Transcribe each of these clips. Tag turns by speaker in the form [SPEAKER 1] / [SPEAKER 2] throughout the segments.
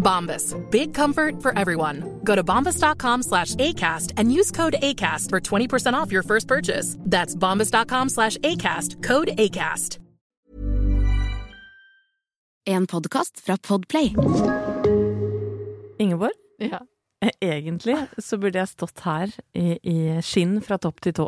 [SPEAKER 1] Bombas. Big comfort for everyone. Go to bombas.com slash ACAST and use code ACAST for 20% off your first purchase. That's bombas.com slash ACAST. Code ACAST.
[SPEAKER 2] En podcast fra Podplay.
[SPEAKER 3] Ingeborg,
[SPEAKER 4] Ja.
[SPEAKER 3] egentlig så burde jeg stått her i, i skinn fra topp til tå.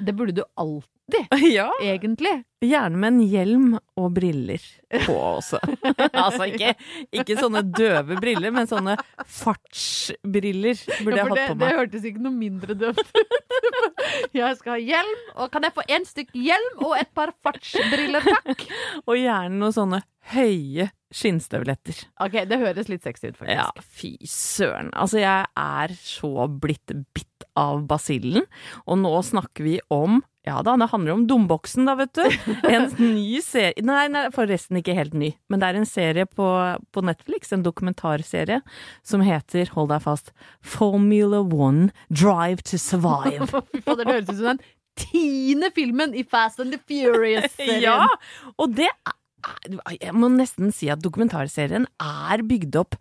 [SPEAKER 4] Det burde du alltid,
[SPEAKER 3] Ja.
[SPEAKER 4] egentlig.
[SPEAKER 3] Gjerne med en hjelm og briller på også. altså ikke, ikke sånne døve briller, men sånne fartsbriller burde
[SPEAKER 4] Ja,
[SPEAKER 3] jeg
[SPEAKER 4] for det,
[SPEAKER 3] hatt på
[SPEAKER 4] det hørtes ikke noe mindre døvt ut. Jeg skal ha hjelm, og kan jeg få en stykk hjelm og et par fartsbriller, takk?
[SPEAKER 3] Og gjerne noen sånne høye skinnstøvletter.
[SPEAKER 4] Ok, det høres litt sexy ut, faktisk.
[SPEAKER 3] Ja, fy søren. Altså, jeg er så blitt bitt av basillen, og nå snakker vi om ja da, det handler om Dumboksen, da, vet du. En ny serie Nei, nei, forresten ikke helt ny, men det er en serie på, på Netflix, en dokumentarserie, som heter, hold deg fast, Formula One Drive to Survive.
[SPEAKER 4] Det høres ut som den tiende filmen i Fast and the Furious-serien.
[SPEAKER 3] Ja, og det er Jeg må nesten si at dokumentarserien er bygd opp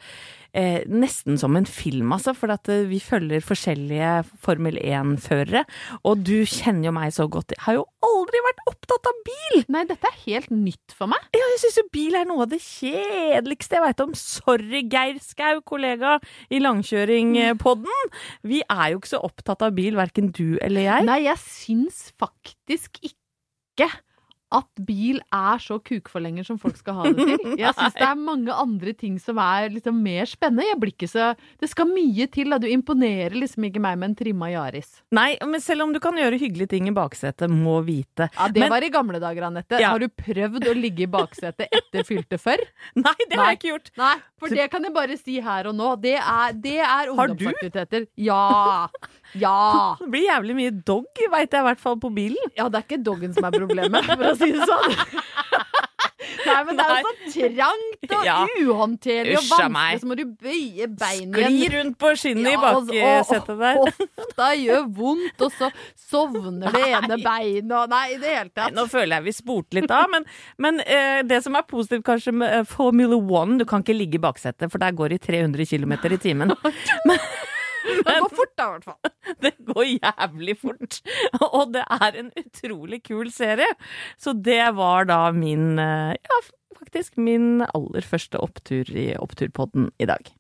[SPEAKER 3] eh, nesten som en film, altså. For at eh, vi følger forskjellige Formel 1-førere. Og du kjenner jo meg så godt. Jeg har jo aldri vært opptatt av bil!
[SPEAKER 4] Nei, dette er helt nytt for meg.
[SPEAKER 3] Ja, jeg syns jo bil er noe av det kjedeligste jeg veit om. Sorry, Geir Skau, kollega i Langkjøringpodden. Vi er jo ikke så opptatt av bil, verken du eller jeg.
[SPEAKER 4] Nei, jeg syns faktisk ikke at bil er så kukforlenger som folk skal ha det til. Jeg syns det er mange andre ting som er liksom mer spennende. Jeg blir ikke så Det skal mye til. Da. Du imponerer liksom ikke meg med en trimma Yaris.
[SPEAKER 3] Nei, men selv om du kan gjøre hyggelige ting i baksetet, må vite.
[SPEAKER 4] Ja, Det
[SPEAKER 3] Men-
[SPEAKER 4] var i gamle dager, Anette.
[SPEAKER 3] Ja.
[SPEAKER 4] Har du prøvd å ligge i baksetet etter fylte før?
[SPEAKER 3] Nei, det har
[SPEAKER 4] Nei.
[SPEAKER 3] jeg ikke gjort.
[SPEAKER 4] Nei, for det kan jeg bare si her og nå. Det er, det er ungdomsaktiviteter. Ja! Ja!
[SPEAKER 3] Det blir jævlig mye dog, veit jeg i hvert fall på bilen.
[SPEAKER 4] Ja, det er ikke doggen som er problemet, for å si det sånn. Nei, men det er jo så trangt og
[SPEAKER 3] Ja.
[SPEAKER 4] uhåndterlig og vanskelig, så må du bøye beinet
[SPEAKER 3] Skli rundt på skinnet
[SPEAKER 4] Ja, i
[SPEAKER 3] baksetet der.
[SPEAKER 4] og Hofta gjør vondt, og så sovner det ene beinet og Nei, i det hele tatt.
[SPEAKER 3] Nå føler jeg vi spurte litt av, men, men eh, det som er positivt kanskje med eh, Formula One, du kan ikke ligge i baksetet, for der går det i 300 km i timen. Men
[SPEAKER 4] Det går fort, da, i hvert fall.
[SPEAKER 3] det går jævlig fort. Og det er en utrolig kul serie. Så det var da min eh, Ja, faktisk min aller første opptur i Oppturpodden i dag.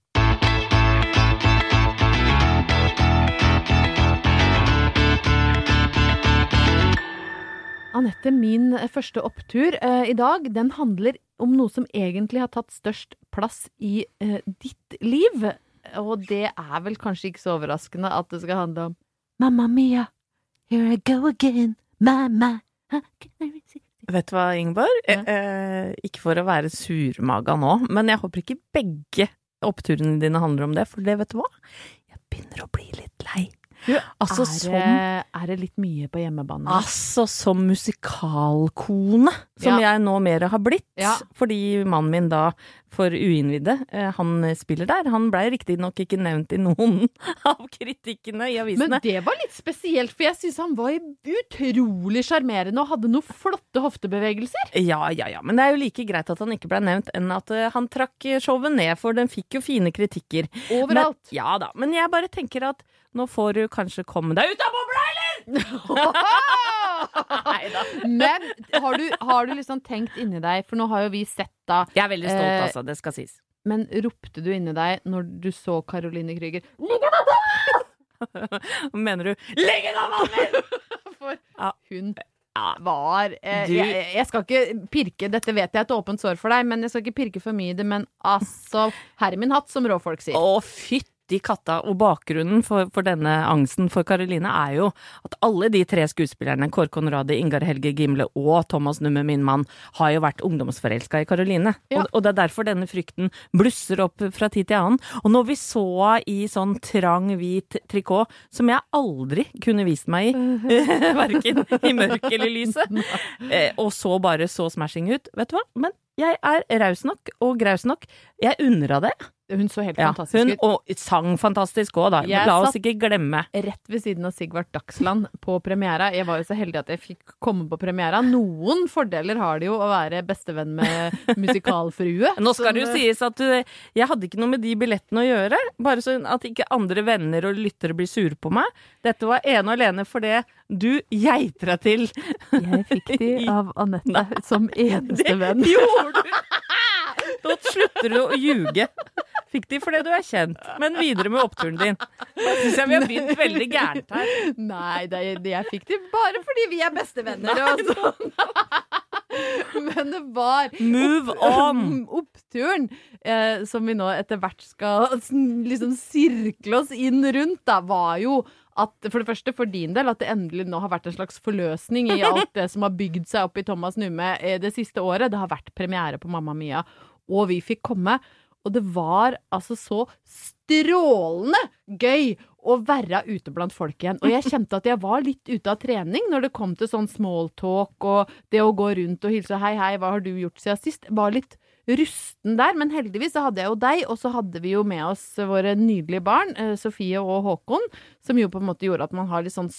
[SPEAKER 4] Anette, min første opptur eh, i dag, den handler om noe som egentlig har tatt størst plass i eh, ditt liv. Og det er vel kanskje ikke så overraskende at det skal handle om Mamma mia, here I go again, mamma.
[SPEAKER 3] Vet du hva, Ingeborg?
[SPEAKER 4] Ja.
[SPEAKER 3] Eh, eh, ikke for å være surmaga nå, men jeg håper ikke begge oppturene dine handler om det, for det vet du hva? Jeg begynner å bli litt lei.
[SPEAKER 4] Du,
[SPEAKER 3] Altså,
[SPEAKER 4] er,
[SPEAKER 3] som-
[SPEAKER 4] det, er det litt mye på hjemmebane?
[SPEAKER 3] Altså, som musikalkone, som
[SPEAKER 4] Ja.
[SPEAKER 3] jeg nå mer har blitt.
[SPEAKER 4] Ja.
[SPEAKER 3] Fordi mannen min da, for uinnvidde, eh, han spiller der. Han blei riktignok ikke nevnt i noen av kritikkene i avisene.
[SPEAKER 4] Men det var litt spesielt, for jeg syns han var utrolig sjarmerende og hadde noen flotte hoftebevegelser.
[SPEAKER 3] Ja, ja, ja. Men det er jo like greit at han ikke blei nevnt, enn at eh, han trakk showet ned, for den fikk jo fine kritikker.
[SPEAKER 4] Overalt.
[SPEAKER 3] Men, ja da. Men jeg bare tenker at nå får du kanskje komme deg ut av bobla, eller?
[SPEAKER 4] Men har du, har du liksom tenkt inni deg, for nå har jo vi sett da
[SPEAKER 3] Jeg er veldig stolt,
[SPEAKER 4] Eh,
[SPEAKER 3] altså. Det skal sies.
[SPEAKER 4] Men ropte du inni deg når du så Caroline Krüger
[SPEAKER 3] Mener du 'legg en av min'!
[SPEAKER 4] For
[SPEAKER 3] Ja.
[SPEAKER 4] hun var eh,
[SPEAKER 3] Du-
[SPEAKER 4] jeg, jeg skal ikke pirke, dette vet jeg er et åpent sår for deg, men jeg skal ikke pirke for mye i det. Men altså, herre min hatt, som råfolk sier.
[SPEAKER 3] Å, fytti katta. Og bakgrunnen for, for denne angsten for Karoline er jo at alle de tre skuespillerne, Kåre Konradi, Ingar Helge Gimle og Thomas Numme, min mann, har jo vært ungdomsforelska i Karoline.
[SPEAKER 4] Ja.
[SPEAKER 3] Og, og det er derfor denne frykten blusser opp fra tid til annen. Og når vi så henne i sånn trang, hvit trikot, som jeg aldri kunne vist meg i, verken i mørk eller lyset, eh, og så bare så smashing ut, vet du hva? Men jeg er raus nok og graus nok. Jeg henne det.
[SPEAKER 4] Hun så helt
[SPEAKER 3] Ja,
[SPEAKER 4] fantastisk
[SPEAKER 3] hun
[SPEAKER 4] ut.
[SPEAKER 3] og sang fantastisk òg, da.
[SPEAKER 4] Jeg
[SPEAKER 3] La oss ikke glemme.
[SPEAKER 4] Rett ved siden av Sigvart Dagsland på premiera. Jeg var jo så heldig at jeg fikk komme på premiera. Noen fordeler har det jo å være bestevenn med musikalfrue.
[SPEAKER 3] Nå skal det jo
[SPEAKER 4] eh,
[SPEAKER 3] sies at du, jeg hadde ikke noe med de billettene å gjøre, bare sånn at ikke andre venner og lyttere blir sure på meg. Dette var ene og alene fordi du geitra til.
[SPEAKER 4] Jeg fikk de av Anette som eneste venn.
[SPEAKER 3] Det gjorde du! Nå slutter du å ljuge. Fikk de fordi du er kjent, men videre med oppturen din. Da syns jeg vi har begynt veldig gærent her.
[SPEAKER 4] Nei, det, jeg fikk de bare fordi vi er bestevenner. og sånn. Men det var
[SPEAKER 3] Move on!
[SPEAKER 4] Oppturen, eh, som vi nå etter hvert skal liksom sirkle oss inn rundt, da, var jo at for det første for din del, at det endelig nå har vært en slags forløsning i alt det som har bygd seg opp i Thomas Numme eh, det siste året. Det har vært premiere på Mamma Mia, og vi fikk komme. Og det var altså så strålende gøy å være ute blant folk igjen. Og jeg kjente at jeg var litt ute av trening når det kom til sånn smalltalk og det å gå rundt og hilse hei, hei, hva har du gjort siden sist? Var litt rusten der, men heldigvis så hadde jeg jo deg, og så hadde vi jo med oss våre nydelige barn, eh, Sofie og Håkon, som jo på en måte gjorde at man har litt sånn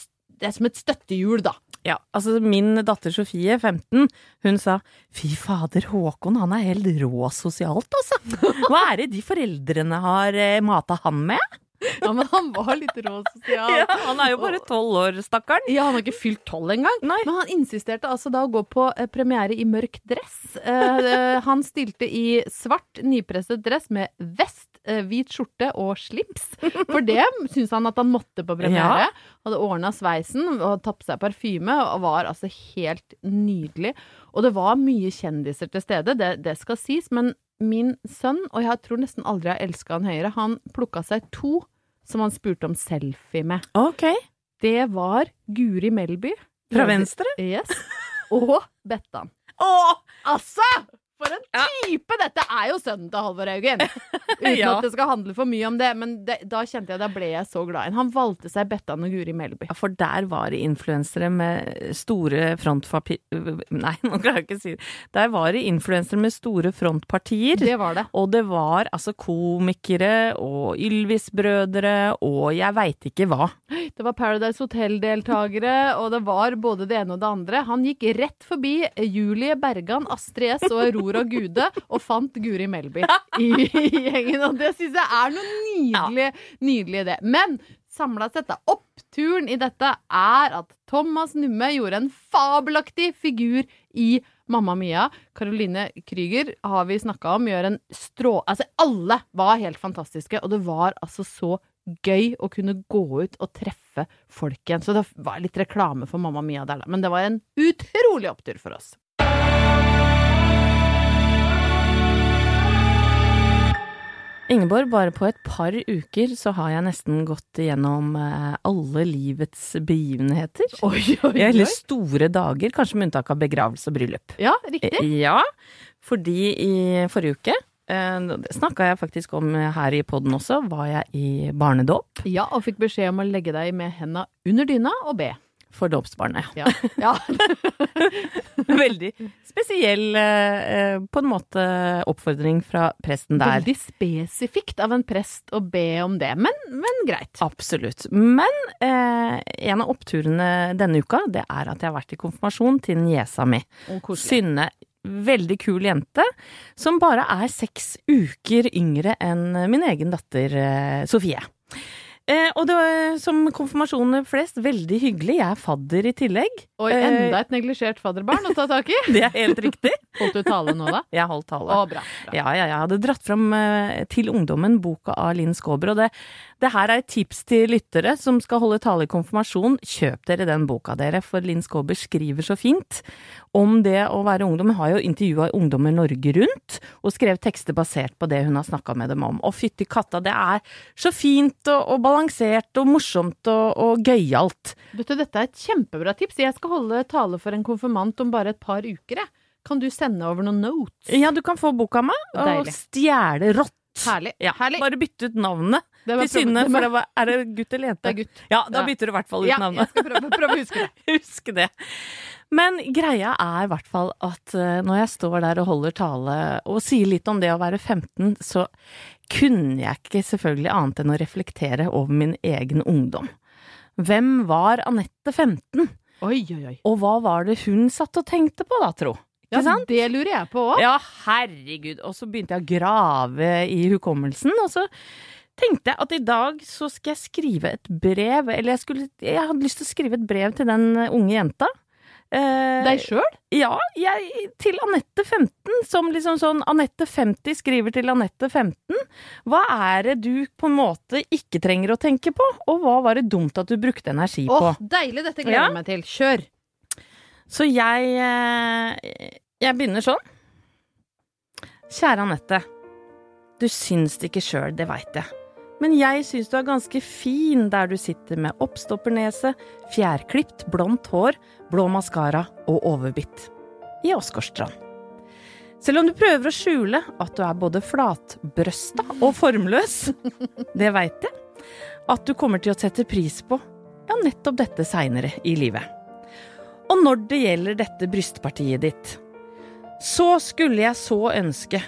[SPEAKER 4] Det er som et støttehjul, da.
[SPEAKER 3] Ja, altså min datter Sofie, 15, hun sa fy fader, Håkon han er helt rå sosialt, altså. Hva er det de foreldrene har eh, mata han med?
[SPEAKER 4] Ja, men han var litt rå sosial.
[SPEAKER 3] Ja, han er jo bare tolv år, stakkaren.
[SPEAKER 4] Ja, han har ikke fylt tolv engang.
[SPEAKER 3] Nei.
[SPEAKER 4] Men han insisterte altså da å gå på eh, premiere i mørk dress. Eh, eh, han stilte i svart, nypresset dress med vest, hvit skjorte og slips. For det syns han at han måtte på premiere. Hadde ordna sveisen og tatt på seg parfyme og var altså helt nydelig. Og det var mye kjendiser til stede, det, det skal sies. Men min sønn, og jeg tror nesten aldri jeg har elska han høyere, han plukka seg to som han spurte om selfie med.
[SPEAKER 3] Ok.
[SPEAKER 4] Det var Guri Melby.
[SPEAKER 3] Fra venstre?
[SPEAKER 4] Yes. Og Bettan.
[SPEAKER 3] Åh!
[SPEAKER 4] Altså! For en type! Dette er jo sønnen til Halvor Haugen. Uten
[SPEAKER 3] Ja.
[SPEAKER 4] at det skal handle for mye om det, men det, da kjente jeg da ble jeg så glad i. Han valgte seg Bettan og Guri Melby.
[SPEAKER 3] Ja, for der var det influensere med store frontfapir Nei, nå klarer jeg ikke å si det. Der var det influensere med store frontpartier.
[SPEAKER 4] Det var det.
[SPEAKER 3] Og det var altså komikere og Ylvis-brødre og jeg veit ikke hva.
[SPEAKER 4] Det var Paradise Hotel-deltakere, og det var både det ene og det andre. Han gikk rett forbi Julie Bergan, Astrid S og Aurora Gude og fant Guri Melby i, i gjengen. Og det syns jeg er noe nydelig, nydelig i det. Men samla sett, da, oppturen i dette er at Thomas Numme gjorde en fabelaktig figur i Mamma Mia. Caroline Krüger har vi snakka om, gjør en strå... Altså, alle var helt fantastiske, og det var altså så gøy å kunne gå ut og treffe folk igjen. Så det var litt reklame for Mamma Mia der, da. Men det var en utrolig opptur for oss.
[SPEAKER 3] Ingeborg, bare på et par uker så har jeg nesten gått igjennom eh, alle livets begivenheter.
[SPEAKER 4] Oi, oi, oi.
[SPEAKER 3] Eller store dager, kanskje med unntak av begravelse og bryllup.
[SPEAKER 4] Ja, riktig.
[SPEAKER 3] Eh, Ja, fordi i forrige uke eh, det snakka jeg faktisk om her i poden også, var jeg i barnedåp
[SPEAKER 4] Ja, og fikk beskjed om å legge deg med henda under dyna og be.
[SPEAKER 3] For dåpsbarnet.
[SPEAKER 4] Ja. ja.
[SPEAKER 3] Veldig spesiell, eh, på en måte, oppfordring fra presten der.
[SPEAKER 4] Veldig spesifikt av en prest å be om det, men, men greit.
[SPEAKER 3] Absolutt. Men eh, en av oppturene denne uka, det er at jeg har vært i konfirmasjon til niesa mi. Synne, veldig kul jente, som bare er seks uker yngre enn min egen datter eh, Sofie. Eh, og det var som konfirmasjoner flest, veldig hyggelig. Jeg er fadder i tillegg.
[SPEAKER 4] Og
[SPEAKER 3] Eh,
[SPEAKER 4] enda et neglisjert fadderbarn å ta tak i.
[SPEAKER 3] Det er helt riktig.
[SPEAKER 4] Holdt du tale nå, da?
[SPEAKER 3] Jeg holdt tale.
[SPEAKER 4] Å, bra. bra.
[SPEAKER 3] Ja, ja, jeg hadde dratt fram eh, til ungdommen boka av Linn Skåber, og det, det her er et tips til lyttere som skal holde tale i konfirmasjon. Kjøp dere den boka dere, for Linn Skåber skriver så fint om det å være ungdom. Hun har jo intervjua ungdommer Norge rundt, og skrevet tekster basert på det hun har snakka med dem om. Og fytti katta, det er så fint og, og balansert og morsomt og, og gøyalt.
[SPEAKER 4] Vet du, dette er et kjempebra tips. Jeg skal holde tale for en konfirmant om bare et par uker, jeg. Kan du sende over noen notes?
[SPEAKER 3] Ja, du kan få boka mi, og stjele rått.
[SPEAKER 4] Herlig.
[SPEAKER 3] Ja,
[SPEAKER 4] Herlig.
[SPEAKER 3] Bare bytte ut navnet til
[SPEAKER 4] prob-
[SPEAKER 3] for det var, er det gutt eller jente?
[SPEAKER 4] Det er gutt.
[SPEAKER 3] Ja, da bytter du i hvert fall ut
[SPEAKER 4] Ja, jeg skal prøve, prøve å huske det.
[SPEAKER 3] Husk det. Men greia er i hvert fall at eh, når jeg står der og holder tale og sier litt om det å være 15, så kunne jeg ikke selvfølgelig annet enn å reflektere over min egen ungdom. Hvem var Anette 15,
[SPEAKER 4] Oi, oi, oi.
[SPEAKER 3] og hva var det hun satt og tenkte på da, tro?
[SPEAKER 4] Ja,
[SPEAKER 3] sant?
[SPEAKER 4] det lurer jeg på òg.
[SPEAKER 3] Ja, herregud. Og så begynte jeg å grave i hukommelsen, og så tenkte jeg at i dag så skal jeg skrive et brev, eller jeg skulle Jeg hadde lyst til å skrive et brev til den unge jenta. Eh,
[SPEAKER 4] Deg sjøl?
[SPEAKER 3] Ja, jeg, til Anette 15, som liksom sånn Anette 50 skriver til Anette 15. Hva er det du på en måte ikke trenger å tenke på, og hva var det dumt at du brukte energi på?
[SPEAKER 4] Åh, deilig. Dette gleder
[SPEAKER 3] Ja.
[SPEAKER 4] meg til. Kjør.
[SPEAKER 3] Så jeg eh, Jeg begynner sånn. Kjære Anette. Du syns det ikke sjøl, det veit jeg. Men jeg syns du er ganske fin der du sitter med oppstoppernese, fjærklipt, blondt hår, blå maskara og overbitt. I Åsgårdstrand. Selv om du prøver å skjule at du er både flatbrøsta og formløs, det veit jeg, at du kommer til å sette pris på ja, nettopp dette seinere i livet. Og når det gjelder dette brystpartiet ditt, så skulle jeg så ønske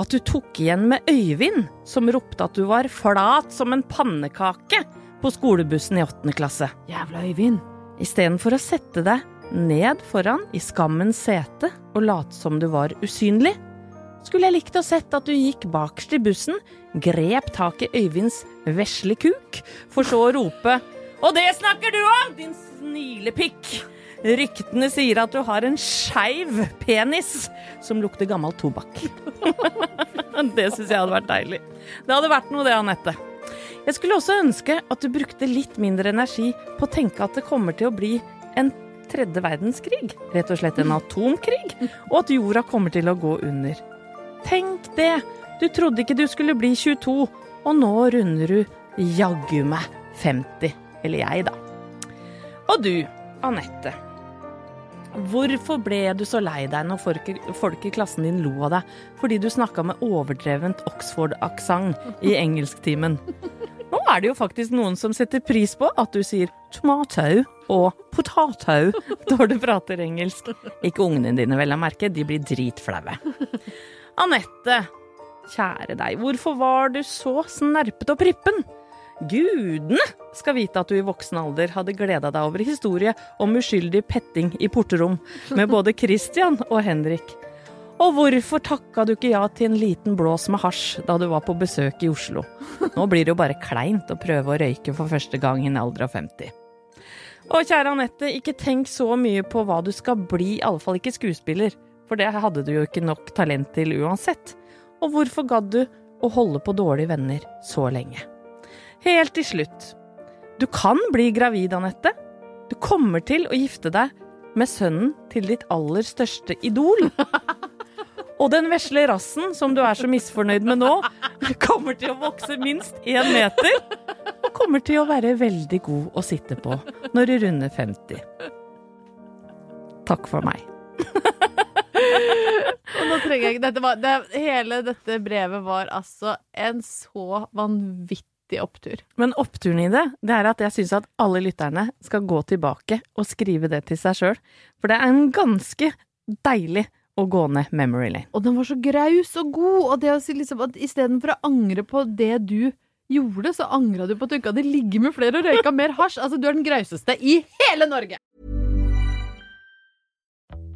[SPEAKER 3] at du tok igjen med Øyvind, som ropte at du var flat som en pannekake på skolebussen i åttende klasse.
[SPEAKER 4] Jævla Øyvind.
[SPEAKER 3] Istedenfor å sette deg ned foran i skammens sete og late som du var usynlig, skulle jeg likt å sett at du gikk bakerst i bussen, grep tak i Øyvinds vesle kuk, for så å rope Og det snakker du om, din snilepikk! Ryktene sier at du har en skeiv penis som lukter gammel tobakk. det syns jeg hadde vært deilig. Det hadde vært noe, det, Anette. Jeg skulle også ønske at du brukte litt mindre energi på å tenke at det kommer til å bli en tredje verdenskrig, rett og slett en atomkrig, og at jorda kommer til å gå under. Tenk det! Du trodde ikke du skulle bli 22, og nå runder du jaggu meg 50. Eller jeg, da. Og du, Anette. Hvorfor ble du så lei deg når folk, i klassen din lo av deg fordi du snakka med overdrevent Oxford-aksent i engelsktimen? Nå er det jo faktisk noen som setter pris på at du sier tomato og potato når du prater engelsk. Ikke ungene dine, vel å merke, de blir dritflaue. Anette, kjære deg, hvorfor var du så snerpete og prippen? Gudene skal vite at du i voksen alder hadde gleda deg over historie om uskyldig petting i porterom med både Christian og Henrik. Og hvorfor takka du ikke ja til en liten blås med hasj da du var på besøk i Oslo? Nå blir det jo bare kleint å prøve å røyke for første gang i en alder av 50. Og kjære Anette, ikke tenk så mye på hva du skal bli, i alle fall ikke skuespiller, for det hadde du jo ikke nok talent til uansett. Og hvorfor gadd du å holde på dårlige venner så lenge? Helt til slutt. Du kan bli gravid, Anette. Du kommer til å gifte deg med sønnen til ditt aller største idol. Og den vesle rassen som du er så misfornøyd med nå, kommer til å vokse minst én meter. Og kommer til å være veldig god å sitte på når du runder 50. Takk for meg.
[SPEAKER 4] Og nå trenger jeg ikke dette var, det, Hele dette brevet var altså en så vanvittig opptur.
[SPEAKER 3] Men oppturen i det, det er at jeg syns at alle lytterne skal gå tilbake og skrive det til seg sjøl. For det er en ganske deilig å gå ned memory lane.
[SPEAKER 4] Og den var så graus og god, og det å si liksom at istedenfor å angre på det du gjorde, så angra du på at du ikke hadde ligget med flere og røyka mer hasj. Altså, du er den grauseste i hele Norge!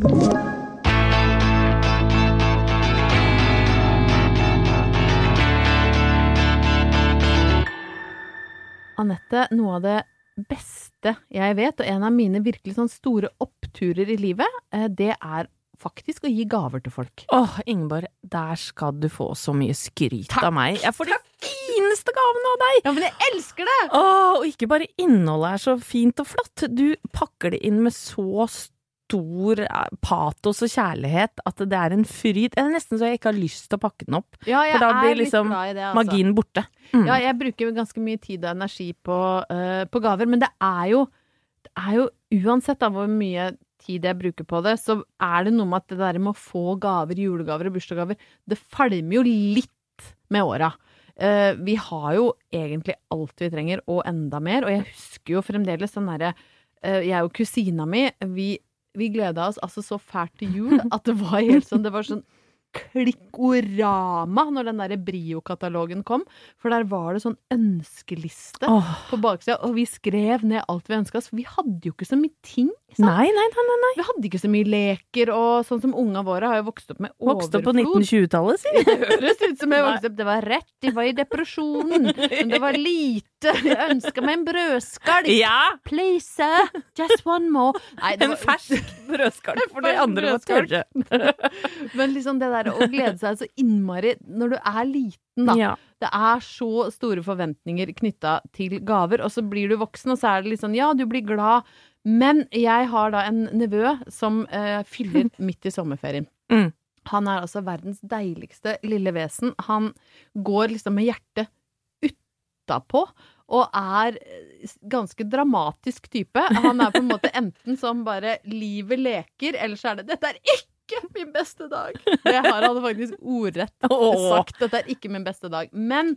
[SPEAKER 4] Anette, noe av det beste jeg vet, og en av mine virkelig sånn store oppturer i livet, eh, det er faktisk å gi gaver til folk.
[SPEAKER 3] Åh, Ingeborg, der skal du få så mye skryt av meg. Jeg får de fineste gavene av deg!
[SPEAKER 4] Ja, men jeg elsker det!
[SPEAKER 3] Åh, og ikke bare innholdet er så fint og flott, du pakker det inn med så stor eh, patos og kjærlighet at det er en fryd. Det er nesten så jeg ikke har lyst til å pakke den opp.
[SPEAKER 4] Ja,
[SPEAKER 3] For da blir liksom
[SPEAKER 4] det, altså.
[SPEAKER 3] magien borte. Mm.
[SPEAKER 4] Ja, jeg bruker ganske mye tid og energi på, uh, på gaver, men det er jo, det er jo uansett da hvor mye tid jeg bruker på det, så er det noe med at det der med å få gaver, julegaver og bursdagsgaver, det falmer jo litt med åra. Uh, vi har jo egentlig alt vi trenger, og enda mer, og jeg husker jo fremdeles den derre uh, Jeg og kusina mi, vi, vi gleda oss altså så fælt til jul at det var helt sånn Det var sånn klikkorama når den der Brio-katalogen kom. For der var det sånn ønskeliste
[SPEAKER 3] oh.
[SPEAKER 4] på baksida, og vi skrev ned alt vi ønska oss. For vi hadde jo ikke så mye ting.
[SPEAKER 3] Nei, nei, nei.
[SPEAKER 4] Vi hadde ikke så mye leker, og sånn som unga våre har jo vokst opp med
[SPEAKER 3] overflod. Vokst opp på 1920-tallet, si!
[SPEAKER 4] Det høres ut som jeg vokste opp. Det var rett, de var i depresjonen. Men det var lite. Jeg ønska meg en brødskalk.
[SPEAKER 3] Ja!
[SPEAKER 4] Please, just one more. Nei, det
[SPEAKER 3] En fersk brødskalk for de andre
[SPEAKER 4] brødskalk.
[SPEAKER 3] tørre.
[SPEAKER 4] Men liksom det der å glede seg så innmari når du er liten, da.
[SPEAKER 3] Ja.
[SPEAKER 4] Det er så store forventninger knytta til gaver, og så blir du voksen, og så er det litt sånn ja, du blir glad, men jeg har da en nevø som eh, fyller midt i sommerferien.
[SPEAKER 3] Mm.
[SPEAKER 4] Han er altså verdens deiligste lille vesen. Han går liksom med hjertet utapå. Og er eh, ganske dramatisk type. Han er på en måte enten som bare livet leker, eller så er det 'dette er ikke min beste dag'. Jeg har hadde faktisk ordrett
[SPEAKER 3] sagt
[SPEAKER 4] sagt. Dette er ikke min beste dag. Men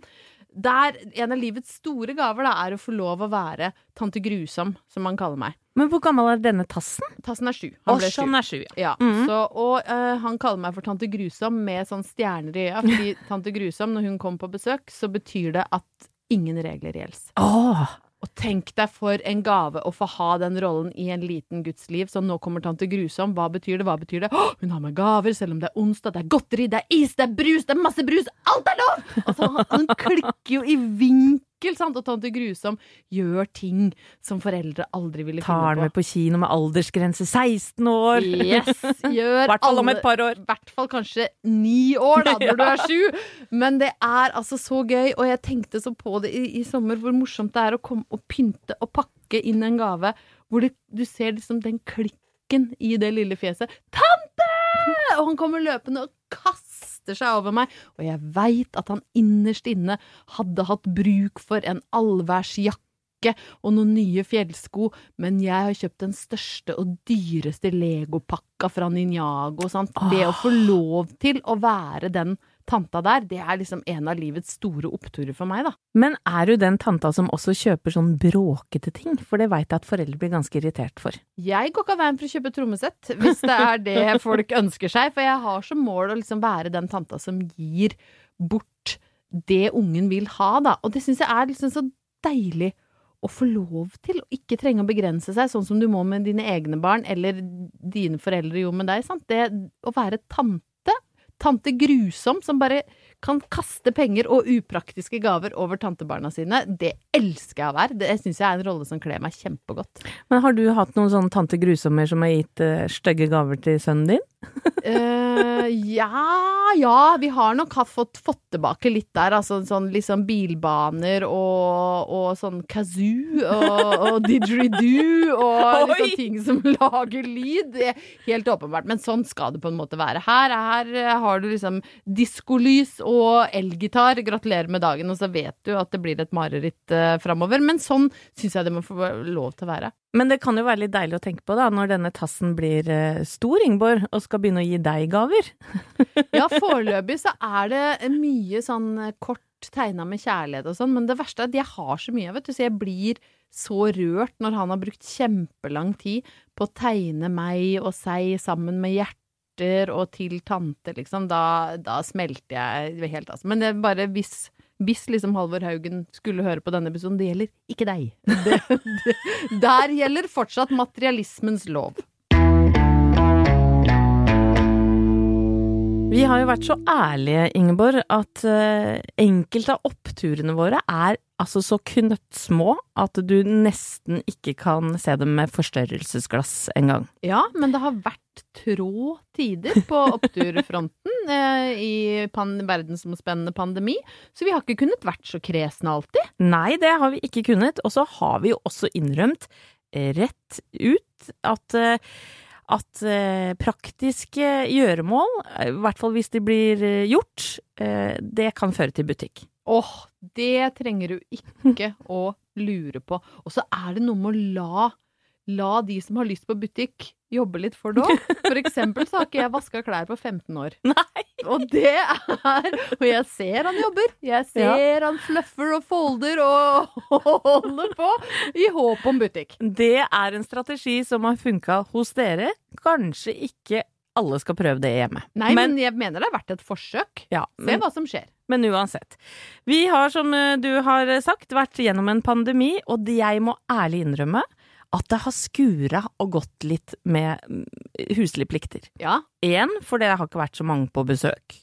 [SPEAKER 4] der, en av livets store gaver da, er å få lov å være tante Grusom, som han kaller meg.
[SPEAKER 3] Men hvor gammel er denne tassen?
[SPEAKER 4] Tassen er sju. Han ble sju.
[SPEAKER 3] sånn er sju, ja.
[SPEAKER 4] Ja,
[SPEAKER 3] Mhm.
[SPEAKER 4] så, og uh, han kaller meg for tante Grusom med sånn stjerner i øya. Fordi tante Grusom, når hun kommer på besøk, så betyr det at ingen regler gjelder.
[SPEAKER 3] Åh,
[SPEAKER 4] Og tenk deg for en gave å få ha den rollen i en liten guds liv. Så nå kommer tante Grusom. Hva betyr det? Hva betyr det? Oh, hun har med gaver, selv om det er onsdag, det er godteri, det er is, det er brus, det er masse brus! Alt er lov! Altså, han, han klikker jo i vinkel, sant? Og tante Grusom gjør ting som foreldre aldri ville
[SPEAKER 3] tar
[SPEAKER 4] finne
[SPEAKER 3] den
[SPEAKER 4] Tar
[SPEAKER 3] med på kino med aldersgrense 16 år.
[SPEAKER 4] Yes, gjør
[SPEAKER 3] I hvert fall om et par år.
[SPEAKER 4] I hvert fall kanskje ni år, da, når du er sju. Men det er altså så gøy, og jeg tenkte så på det i, i sommer, hvor morsomt det er å komme og pynte og pakke inn en gave, hvor du, du ser liksom den klikken i det lille fjeset. 'Tante!' Og han kommer løpende og kaster seg over meg, og jeg veit at han innerst inne hadde hatt bruk for en allværsjakke og noen nye fjellsko, men jeg har kjøpt den største og dyreste legopakka fra Ninjago. Sant? Det å få lov til å være den tanta der, det er liksom en av livets store oppturer for meg, da.
[SPEAKER 3] Men er du den tanta som også kjøper sånn bråkete ting? For det veit jeg at foreldre blir ganske irritert for.
[SPEAKER 4] Jeg går ikke av veien for å kjøpe trommesett, hvis det er det folk ønsker seg, for jeg har som mål å liksom være den tanta som gir bort det ungen vil ha, da. Og det syns jeg er liksom så deilig å få lov til, å ikke trenge å begrense seg, sånn som du må med dine egne barn, eller dine foreldre gjorde med deg. Sant? Det å være tante, tante grusom, som bare kan kaste penger og upraktiske gaver over tantebarna sine, det elsker jeg å være. Det syns jeg er en rolle som kler meg kjempegodt.
[SPEAKER 3] Men har du hatt noen sånne tante grusommer som har gitt uh, stygge gaver til sønnen din?
[SPEAKER 4] uh, ja, ja, vi har nok fått, fått tilbake litt der. Altså sånn liksom bilbaner og, og sånn kazoo og, og didgeridoo og liksom ting som lager lyd. Det helt åpenbart. Men sånn skal det på en måte være. Her, her har du liksom diskolys og elgitar. Gratulerer med dagen, og så vet du at det blir et mareritt uh, framover. Men sånn syns jeg det må få lov til å være.
[SPEAKER 3] Men det kan jo være litt deilig å tenke på da, når denne tassen blir uh, stor, Ingeborg, og skal begynne å gi deg gaver.
[SPEAKER 4] ja, foreløpig så er det mye sånn kort tegna med kjærlighet og sånn, men det verste er at jeg har så mye, vet du, så jeg blir så rørt når han har brukt kjempelang tid på å tegne meg og seg sammen med hjerter og til tante, liksom. Da, da smelter jeg helt, altså. Men det er bare hvis hvis liksom Halvor Haugen skulle høre på denne episoden, det gjelder ikke deg. Det, det, der gjelder fortsatt materialismens lov.
[SPEAKER 3] Vi har jo vært så ærlige, Ingeborg, at uh, enkelte av oppturene våre er altså så knøttsmå at du nesten ikke kan se dem med forstørrelsesglass engang.
[SPEAKER 4] Ja, men det har vært trå tider på oppturfronten eh, i pan verdensomspennende pandemi, så vi har ikke kunnet vært så kresne alltid.
[SPEAKER 3] Nei, det har vi ikke kunnet, og så har vi jo også innrømt rett ut at eh, at eh, praktiske gjøremål, eh, i hvert fall hvis de blir eh, gjort, eh, det kan føre til butikk.
[SPEAKER 4] Åh, oh, det trenger du ikke å lure på. Og så er det noe med å la, la de som har lyst på butikk, jobbe litt for det òg. For eksempel så har ikke jeg vaska klær på 15 år.
[SPEAKER 3] Nei.
[SPEAKER 4] Og det er Og jeg ser han jobber. Jeg ser ja. han fluffer og folder og holder på i håp om butikk.
[SPEAKER 3] Det er en strategi som har funka hos dere. Kanskje ikke alle skal prøve det hjemme.
[SPEAKER 4] Nei, men, men jeg mener det er verdt et forsøk. Ja, Se hva som skjer.
[SPEAKER 3] Men uansett. Vi har, som du har sagt, vært gjennom en pandemi, og jeg må ærlig innrømme at det har skura og gått litt med mm, huslige plikter.
[SPEAKER 4] Ja.
[SPEAKER 3] Én, for det har ikke vært så mange på besøk.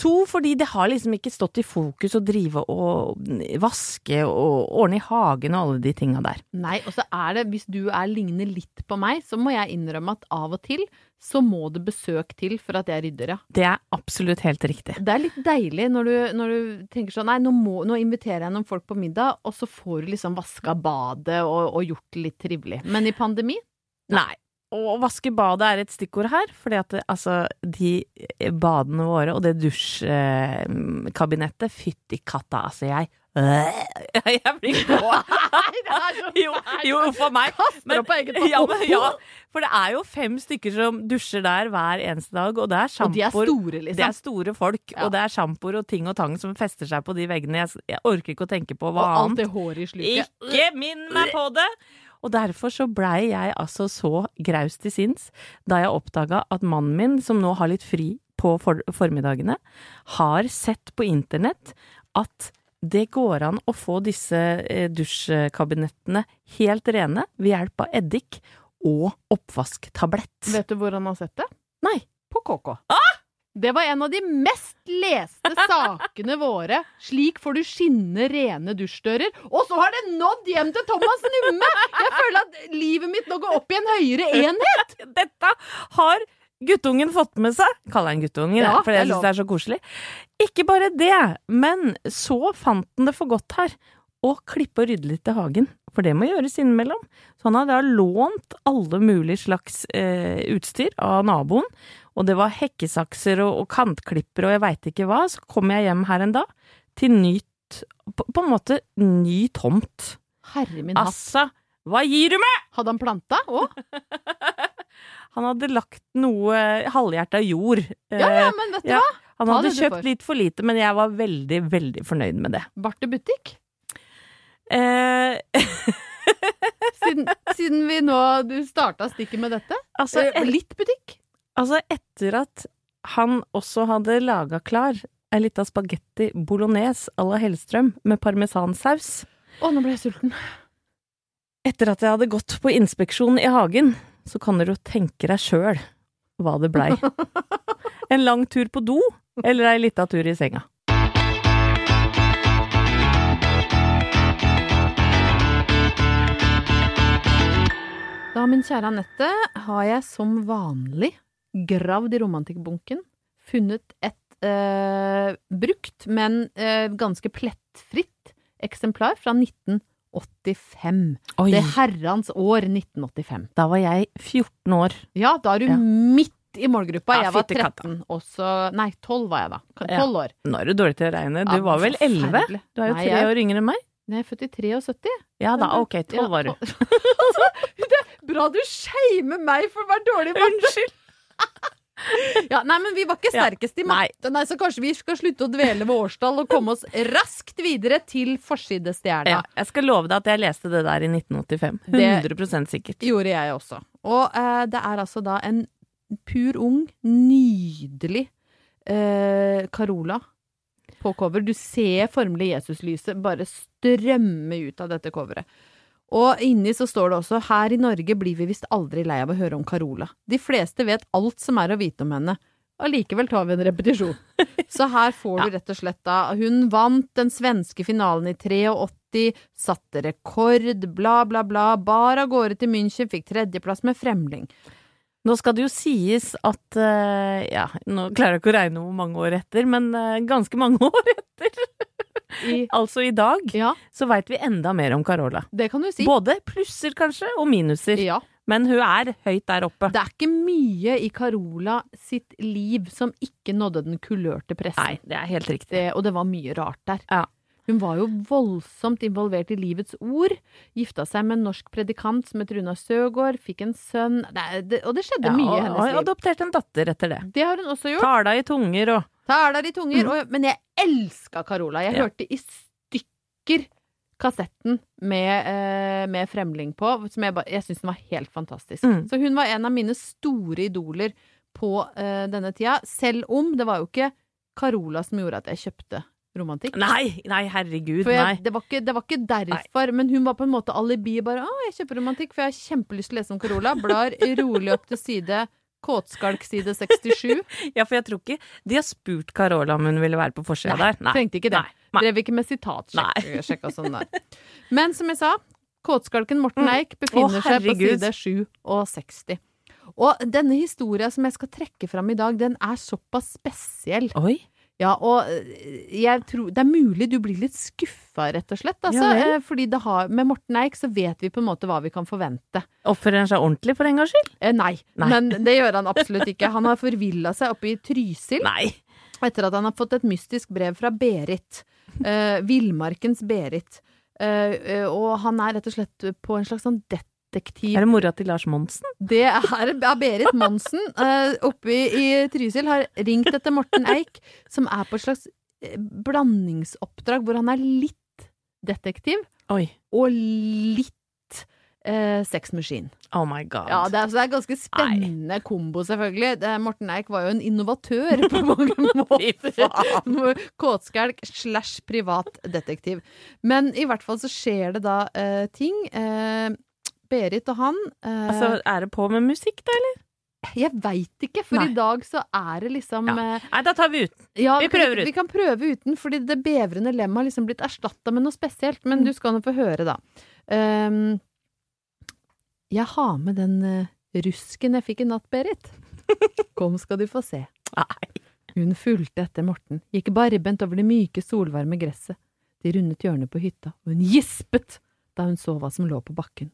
[SPEAKER 3] To, fordi det har liksom ikke stått i fokus å drive og vaske og ordne i hagen og alle de tinga der.
[SPEAKER 4] Nei, og så er det, hvis du er ligner litt på meg, så må jeg innrømme at av og til så må det besøk til for at jeg rydder, ja.
[SPEAKER 3] Det er absolutt helt riktig.
[SPEAKER 4] Det er litt deilig når du, når du tenker sånn nei, nå, må, nå, inviterer jeg noen folk på middag, og så får du liksom vaska badet og, og gjort det litt trivelig. Men i pandemi?
[SPEAKER 3] Nei. Å vaske badet er et stikkord her, fordi at altså, de badene våre og det dusjkabinettet, fytti katta, altså jeg jeg blir på. jo, jo, for meg.
[SPEAKER 4] Men,
[SPEAKER 3] ja, men, ja, for det er jo fem stykker som dusjer der hver eneste dag, og det er sjampoer.
[SPEAKER 4] De liksom.
[SPEAKER 3] Det er store folk, ja. og det er sjampoer og ting og tang som fester seg på de veggene. Jeg, jeg orker ikke å tenke på hva
[SPEAKER 4] og annet. Alt det håret i sluket.
[SPEAKER 3] Ikke minn meg på det! Og derfor så blei jeg altså så graus til sinns da jeg oppdaga at mannen min, som nå har litt fri på for formiddagene, har sett på internett at det går an å få disse eh, dusjkabinettene helt rene ved hjelp av eddik og oppvasktablett.
[SPEAKER 4] Vet du hvor han har sett det?
[SPEAKER 3] Nei.
[SPEAKER 4] På KK.
[SPEAKER 3] Ah!
[SPEAKER 4] Det var en av de mest leste sakene våre. Slik får du skinne rene dusjdører. Og så har det nådd hjem til Thomas Numme! Jeg føler at livet mitt nå går opp i en høyere enhet.
[SPEAKER 3] Dette har guttungen fått med seg. Kaller han guttungen, ja, for jeg syns det er så koselig. Ikke bare det, men så fant han det for godt her å klippe og rydde litt i hagen. For det må gjøres innimellom. Så han hadde da lånt alle mulige slags eh, utstyr av naboen. Og det var hekkesakser og, og kantklipper og jeg veit ikke hva. Så kom jeg hjem her en dag til nytt på, på en måte ny tomt.
[SPEAKER 4] Herre min hatt.
[SPEAKER 3] Altså, hva gir du meg?!
[SPEAKER 4] Hadde han planta òg?
[SPEAKER 3] Han hadde lagt noe halvhjerta jord.
[SPEAKER 4] Ja, ja, eh, men vet du ja, hva?
[SPEAKER 3] Han hadde kjøpt litt for lite, men jeg var veldig, veldig fornøyd med det.
[SPEAKER 4] Bar det butikk?
[SPEAKER 3] Eh...
[SPEAKER 4] siden, siden, vi nå Du starta stikket med dette?
[SPEAKER 3] Altså,
[SPEAKER 4] et, litt butikk?
[SPEAKER 3] Altså, etter at han også hadde laga klar ei lita spagetti bolognese à la Hellstrøm med parmesansaus.
[SPEAKER 4] Å, nå ble jeg sulten.
[SPEAKER 3] Etter at jeg hadde gått på inspeksjon i hagen, så kan dere jo tenke deg sjøl hva det blei. En lang tur på do, eller ei lita tur i senga.
[SPEAKER 4] Da, min kjære Anette, har jeg som vanlig gravd i romantikkbunken, funnet et eh, brukt, men eh, ganske plettfritt eksemplar fra 1985.
[SPEAKER 3] Oi.
[SPEAKER 4] Det herrens år 1985.
[SPEAKER 3] Da var jeg 14 år.
[SPEAKER 4] Ja, da er du
[SPEAKER 3] Ja.
[SPEAKER 4] midt i målgruppa.
[SPEAKER 3] Ja,
[SPEAKER 4] jeg var 13, og så Nei, 12 var jeg da.
[SPEAKER 3] Ja.
[SPEAKER 4] 12 år.
[SPEAKER 3] Nå er du dårlig til å regne. Du
[SPEAKER 4] Ja,
[SPEAKER 3] var vel 11? Du er jo tre år yngre enn meg.
[SPEAKER 4] Nei, jeg er født i 73.
[SPEAKER 3] Ja da, ok,
[SPEAKER 4] Ja,
[SPEAKER 3] tolv var du.
[SPEAKER 4] det er bra du shamer meg for å være dårlig i!
[SPEAKER 3] Unnskyld.
[SPEAKER 4] Ja, nei, men vi var ikke
[SPEAKER 3] Ja,
[SPEAKER 4] sterkest i matte, nei, så kanskje vi skal slutte å dvele ved årstall og komme oss raskt videre til forsidestjerna.
[SPEAKER 3] Ja, jeg skal love deg at jeg leste det der i 1985.
[SPEAKER 4] Det-
[SPEAKER 3] 100 sikkert.
[SPEAKER 4] Det Gjorde jeg også. Og eh, det er altså da en pur ung, nydelig eh, Carola på cover. Du ser formelig Jesuslyset bare strømme ut av dette coveret. Og inni så står det også her i Norge blir vi visst aldri lei av å høre om Carola. De fleste vet alt som er å vite om henne. Allikevel tar vi en repetisjon. Så her får du rett og slett da Hun vant den svenske finalen i 83, satte rekord, bla, bla, bla, bar av gårde til München, fikk tredjeplass med Fremling.
[SPEAKER 3] Nå skal det jo sies at eh, Ja, nå klarer jeg ikke å regne hvor mange år etter, men eh, ganske mange år etter.
[SPEAKER 4] I,
[SPEAKER 3] altså i dag,
[SPEAKER 4] ja,
[SPEAKER 3] så veit vi enda mer om Carola.
[SPEAKER 4] det kan du si.
[SPEAKER 3] Både plusser kanskje, og minuser.
[SPEAKER 4] Ja.
[SPEAKER 3] Men hun er høyt der oppe.
[SPEAKER 4] Det er ikke mye i Carola sitt liv som ikke nådde den kulørte pressen.
[SPEAKER 3] Nei, det er helt riktig.
[SPEAKER 4] Det, og det var mye rart der.
[SPEAKER 3] Ja.
[SPEAKER 4] Hun var jo voldsomt involvert i Livets Ord. Gifta seg med en norsk predikant som het Runar Søgaard. Fikk en sønn. Det, det, og det skjedde
[SPEAKER 3] Ja,
[SPEAKER 4] mye i hennes liv.
[SPEAKER 3] og adopterte en datter etter det.
[SPEAKER 4] Det har hun også gjort.
[SPEAKER 3] Tala i tunger og
[SPEAKER 4] Tala i tunger. Og, men jeg elska Carola. Jeg
[SPEAKER 3] Ja.
[SPEAKER 4] hørte i stykker kassetten med, eh, med Fremling på, som jeg, ba- jeg syns den var helt fantastisk.
[SPEAKER 3] Mm.
[SPEAKER 4] Så hun var en av mine store idoler på eh, denne tida, selv om det var jo ikke Carola som gjorde at jeg kjøpte romantikk.
[SPEAKER 3] Nei, nei, herregud,
[SPEAKER 4] jeg,
[SPEAKER 3] nei.
[SPEAKER 4] det, var ikke, det var ikke derfor, men hun var på en måte alibi. bare 'Å, jeg kjøper romantikk, for jeg har kjempelyst til å lese om Carola'. Blar rolig opp til side Kåtskalk side 67.
[SPEAKER 3] Ja, for jeg tror ikke de har spurt Carola om hun ville være på forsida der. Nei.
[SPEAKER 4] Trengte ikke det.
[SPEAKER 3] Nei. Nei.
[SPEAKER 4] Drev ikke med sitatsjekk. Og sånn der. Men som jeg sa, kåtskalken Morten
[SPEAKER 3] Mm.
[SPEAKER 4] Eik befinner
[SPEAKER 3] Å,
[SPEAKER 4] seg på side 7 og 60. Og denne historia som jeg skal trekke fram i dag, den er såpass spesiell.
[SPEAKER 3] Oi.
[SPEAKER 4] Ja, og øh, jeg tror Det er mulig du blir litt skuffa, rett og slett. Altså,
[SPEAKER 3] Ja
[SPEAKER 4] eh, fordi det har, med Morten Eik så vet vi på en måte hva vi kan forvente.
[SPEAKER 3] Oppfører han seg ordentlig for en gangs skyld?
[SPEAKER 4] Eh, nei,
[SPEAKER 3] Nei.
[SPEAKER 4] men det gjør han absolutt ikke. Han har forvilla seg oppe i Trysil.
[SPEAKER 3] Nei.
[SPEAKER 4] etter at han har fått et mystisk brev fra Berit. Eh, Villmarkens Berit. Eh, eh, og han er rett og slett på en slags sånn detektiv
[SPEAKER 3] Er det mora til Lars Monsen?
[SPEAKER 4] Det er, er Berit Monsen uh, oppe i, Trysil har ringt etter Morten Eik, som er på et slags eh, blandingsoppdrag hvor han er litt detektiv
[SPEAKER 3] Oi.
[SPEAKER 4] og litt eh, Sex Machine.
[SPEAKER 3] Oh my god.
[SPEAKER 4] Ja, det er, så det er ganske spennende kombo, selvfølgelig. Det, Morten Eik var jo en innovatør på mange måter. Kåtskjelk slash privat detektiv. Men i hvert fall så skjer det da eh, ting. Eh, Berit og han eh,
[SPEAKER 3] Altså, er det på med musikk, da, eller?
[SPEAKER 4] Jeg veit ikke, for
[SPEAKER 3] Nei.
[SPEAKER 4] i dag så er det liksom
[SPEAKER 3] Ja.
[SPEAKER 4] eh,
[SPEAKER 3] Nei, da tar vi ut.
[SPEAKER 4] ja,
[SPEAKER 3] Vi prøver ut.
[SPEAKER 4] Vi kan prøve uten, fordi det bevrende lemmet har liksom blitt erstatta med noe spesielt. Men
[SPEAKER 3] Mm.
[SPEAKER 4] du skal nå få høre, da. Um, jeg har med den uh, rusken jeg fikk i natt, Berit. Kom skal du få se.
[SPEAKER 3] Nei.
[SPEAKER 4] Hun fulgte etter Morten, gikk barbent over det myke, solvarme gresset. De rundet hjørnet på hytta, og hun gispet da hun så hva som lå på bakken,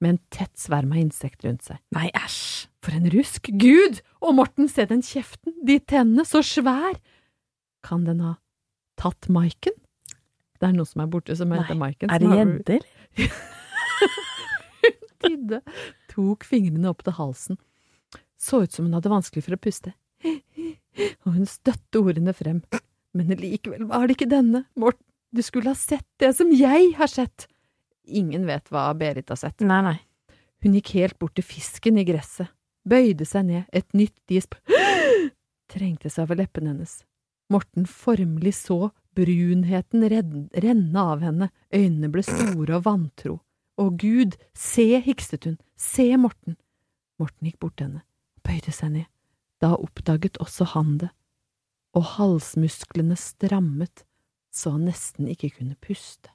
[SPEAKER 4] med en tett sverm av insekter rundt seg.
[SPEAKER 3] Nei, æsj.
[SPEAKER 4] For en rusk! Gud! Og Morten, se den kjeften! De tennene, så svær! Kan den ha tatt Maiken? Det er noe som er borte som heter Maiken.
[SPEAKER 3] Er det
[SPEAKER 4] har-
[SPEAKER 3] Hun
[SPEAKER 4] Tidde tok fingrene opp til halsen. Så ut som hun hadde vanskelig for å puste. Og hun støtte ordene frem. Men likevel var det ikke denne. Morten, du skulle ha sett det som jeg har sett. Ingen vet hva Berit har sett.
[SPEAKER 3] Nei, nei.
[SPEAKER 4] Hun gikk helt bort til fisken i gresset, bøyde seg ned, et nytt gisp trengte seg over leppene hennes. Morten formelig så brunheten renne av henne, øynene ble store og vantro. Å Gud, se, hikset hun, se Morten. Morten gikk bort til henne, bøyde seg ned. Da oppdaget også han det, og halsmusklene strammet så han nesten ikke kunne puste.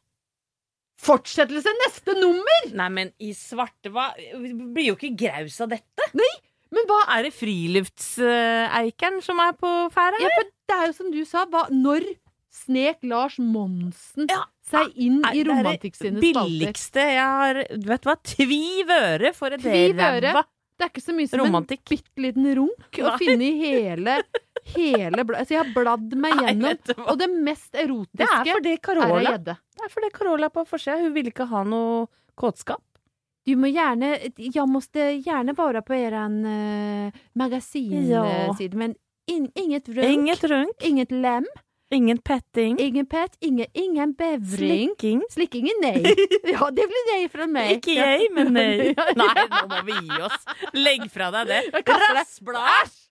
[SPEAKER 4] Fortsettelse neste nummer!
[SPEAKER 3] Nei, men i svarte hva Blir jo ikke graus av dette.
[SPEAKER 4] Nei, Men hva
[SPEAKER 3] Er det friluftseikeren som er på ferde
[SPEAKER 4] Ja, for det er jo som du sa, hva, når snek Lars Monsen
[SPEAKER 3] Ja,
[SPEAKER 4] seg inn i
[SPEAKER 3] det
[SPEAKER 4] romantikk sine
[SPEAKER 3] det
[SPEAKER 4] spalter?
[SPEAKER 3] billigste jeg har Vet du hva? Tviv øre for et ræva
[SPEAKER 4] Det er ikke så mye som
[SPEAKER 3] romantikk.
[SPEAKER 4] en bitte liten runk å finne i hele, hele bladet. Altså, jeg har bladd meg gjennom,
[SPEAKER 3] Nei,
[SPEAKER 4] og det mest
[SPEAKER 3] Det er
[SPEAKER 4] erotiske
[SPEAKER 3] fordi
[SPEAKER 4] er ei gjedde.
[SPEAKER 3] Det er fordi Carola på forsida. Hun ville ikke ha noe kåtskap.
[SPEAKER 4] Du må gjerne Jeg må gjerne være på eran uh, magasinside,
[SPEAKER 3] Ja.
[SPEAKER 4] men in, inget runk,
[SPEAKER 3] Inget runk,
[SPEAKER 4] inget lem,
[SPEAKER 3] ingen petting,
[SPEAKER 4] ingen pet, ingen, ingen bevring.
[SPEAKER 3] slikking.
[SPEAKER 4] Slikkingen nei. Ja, det blir nei fra meg.
[SPEAKER 3] Ikke jeg, men nei. Nei, nå må vi gi oss. Legg fra deg det. Rassblad!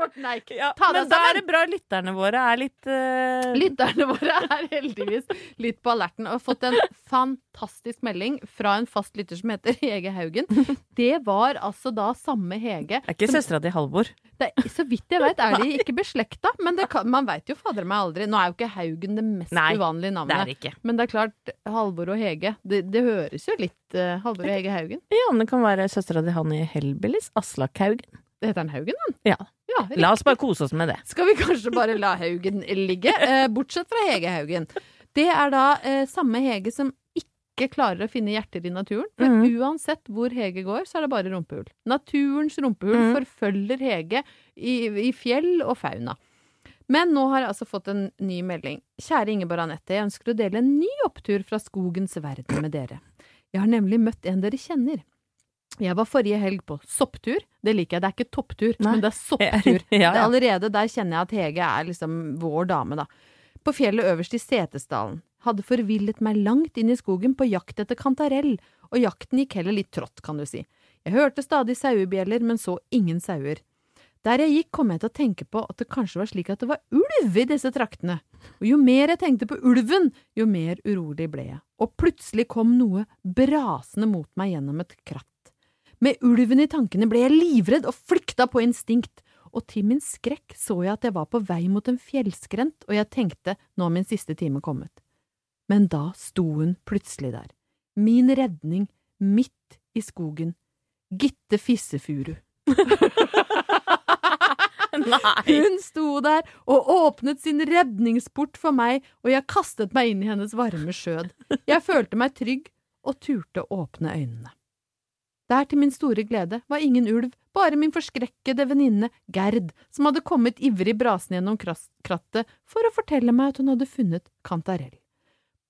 [SPEAKER 4] Morten Eik!
[SPEAKER 3] Ja,
[SPEAKER 4] Ta deg
[SPEAKER 3] men da er det bra lytterne våre er litt uh...
[SPEAKER 4] Lytterne våre er heldigvis litt på alerten og har fått en fantastisk melding fra en fast lytter som heter Hege Haugen. Det var altså da samme Hege
[SPEAKER 3] Er ikke søstera di Halvor.
[SPEAKER 4] det, Så vidt jeg vet er de ikke beslekta, men det kan, man veit jo fader meg aldri. Nå er jo ikke Haugen det mest
[SPEAKER 3] Nei,
[SPEAKER 4] uvanlige
[SPEAKER 3] Det er
[SPEAKER 4] navnet.
[SPEAKER 3] ikke.
[SPEAKER 4] Men det er klart, Halvor og Hege, det, det høres jo litt uh, Halvor og Hege Haugen.
[SPEAKER 3] Ja, det kan være søstera di han i Hellbillies. Aslak Haugen.
[SPEAKER 4] Heter han Haugen, han?
[SPEAKER 3] Ja.
[SPEAKER 4] Ja,
[SPEAKER 3] La oss bare kose oss med det.
[SPEAKER 4] skal vi kanskje bare la Haugen ligge, eh, bortsett fra Hege Haugen. Det er da eh, samme Hege som ikke klarer å finne hjerter i naturen. For
[SPEAKER 3] mm.
[SPEAKER 4] uansett hvor Hege går, så er det bare rumpehull. Naturens rumpehull
[SPEAKER 3] mm.
[SPEAKER 4] forfølger Hege i, i fjell og fauna. Men nå har jeg altså fått en ny melding. Kjære Ingeborg Anette, jeg ønsker å dele en ny opptur fra skogens verden med dere. Jeg har nemlig møtt en dere kjenner. Jeg var forrige helg på sopptur. Det liker jeg. Det er ikke topptur,
[SPEAKER 3] Nei.
[SPEAKER 4] men det er sopptur.
[SPEAKER 3] Ja, ja.
[SPEAKER 4] Det er allerede der kjenner jeg at Hege er liksom vår dame, da. På fjellet øverst i Setesdalen. Hadde forvillet meg langt inn i skogen på jakt etter kantarell, og jakten gikk heller litt trått, kan du si. Jeg hørte stadig sauebjeller, men så ingen sauer. Der jeg gikk, kom jeg til å tenke på at det kanskje var slik at det var ulv i disse traktene. Og jo mer jeg tenkte på ulven, jo mer urolig ble jeg. Og plutselig kom noe brasende mot meg gjennom et kratt. Med ulven i tankene ble jeg livredd og flykta på instinkt, og til min skrekk så jeg at jeg var på vei mot en fjellskrent, og jeg tenkte nå er min siste time kommet. Men da sto hun plutselig der, min redning midt i skogen, Gitte Fissefuru.
[SPEAKER 3] Nei!
[SPEAKER 4] Hun sto der og åpnet sin redningsport for meg, og jeg kastet meg inn i hennes varme skjød. Jeg følte meg trygg og turte å åpne øynene. Der til min store glede var ingen ulv, bare min forskrekkede venninne Gerd, som hadde kommet ivrig brasende gjennom krattet for å fortelle meg at hun hadde funnet kantarell.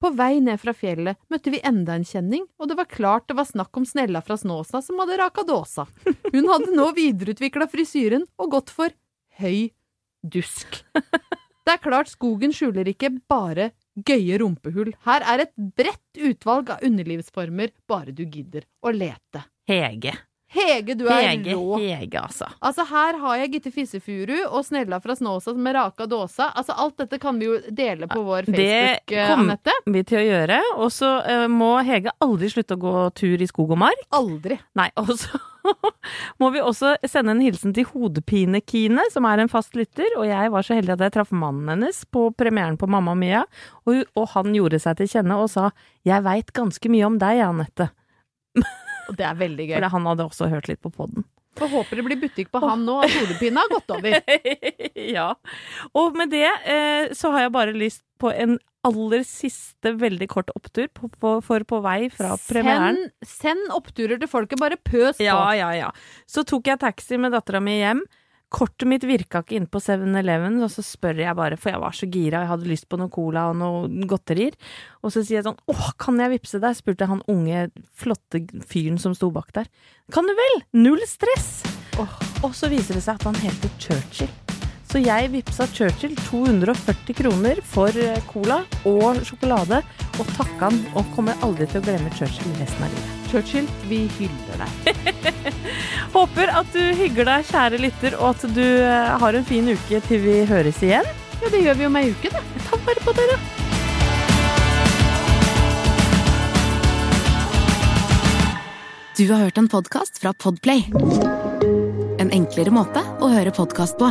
[SPEAKER 4] På vei ned fra fjellet møtte vi enda en kjenning, og det var klart det var snakk om Snella fra Snåsa som hadde raka dåsa. Hun hadde nå videreutvikla frisyren og gått for høy dusk. Det er klart skogen skjuler ikke bare gøye rumpehull. Her er et bredt utvalg av underlivsformer, bare du gidder å lete.
[SPEAKER 3] Hege.
[SPEAKER 4] Hege, du er
[SPEAKER 3] Hege,
[SPEAKER 4] rå.
[SPEAKER 3] Hege, altså.
[SPEAKER 4] Altså, her har jeg Gitte Fissefuru og Snella fra Snåsa med raka dåsa. Altså, alt dette kan vi jo dele på vår Facebook, eh,
[SPEAKER 3] Det
[SPEAKER 4] kommer
[SPEAKER 3] Vi til å gjøre. Og så uh, må Hege aldri slutte å gå tur i skog og mark.
[SPEAKER 4] Aldri.
[SPEAKER 3] Nei, og så må vi også sende en hilsen til Hodepine-Kine, som er en fast lytter. Og jeg var så heldig at jeg traff mannen hennes på premieren på Mamma Mia. Og, og han gjorde seg til kjenne og sa 'Jeg veit ganske mye om deg, Anette'.
[SPEAKER 4] Og det er veldig gøy.
[SPEAKER 3] For han hadde også hørt litt på podden.
[SPEAKER 4] Jeg håper det blir butikk på han nå, at hodepine har gått over.
[SPEAKER 3] ja. Og med det eh, så har jeg bare lyst på en aller siste veldig kort opptur på, på, for på vei fra premieren.
[SPEAKER 4] Send, oppturer til folket, bare pøs på.
[SPEAKER 3] Ja, ja, ja. Så tok jeg taxi med dattera mi hjem. Kortet mitt virka ikke inn på 7-Eleven, og så spør jeg bare, for jeg var så gira, jeg hadde lyst på noe cola og noe godterier. Og så sier jeg sånn, åh, kan jeg vippse deg? spurte han unge, flotte fyren som sto bak der. Kan du vel? Null stress! Og så viser det seg at han heter Churchill. Så jeg vippsa Churchill 240 kroner for eh, cola og sjokolade, og takka han, og kommer aldri til å glemme Churchill resten av livet.
[SPEAKER 4] Churchill, vi hyller deg.
[SPEAKER 3] Håper at du hygger deg, kjære lytter, og at du eh, har en fin uke til vi høres igjen.
[SPEAKER 4] Ja, det gjør vi om ei uke, da. Tar vare på dere.
[SPEAKER 2] Du har hørt en podkast fra Podplay. En enklere måte å høre podkast på.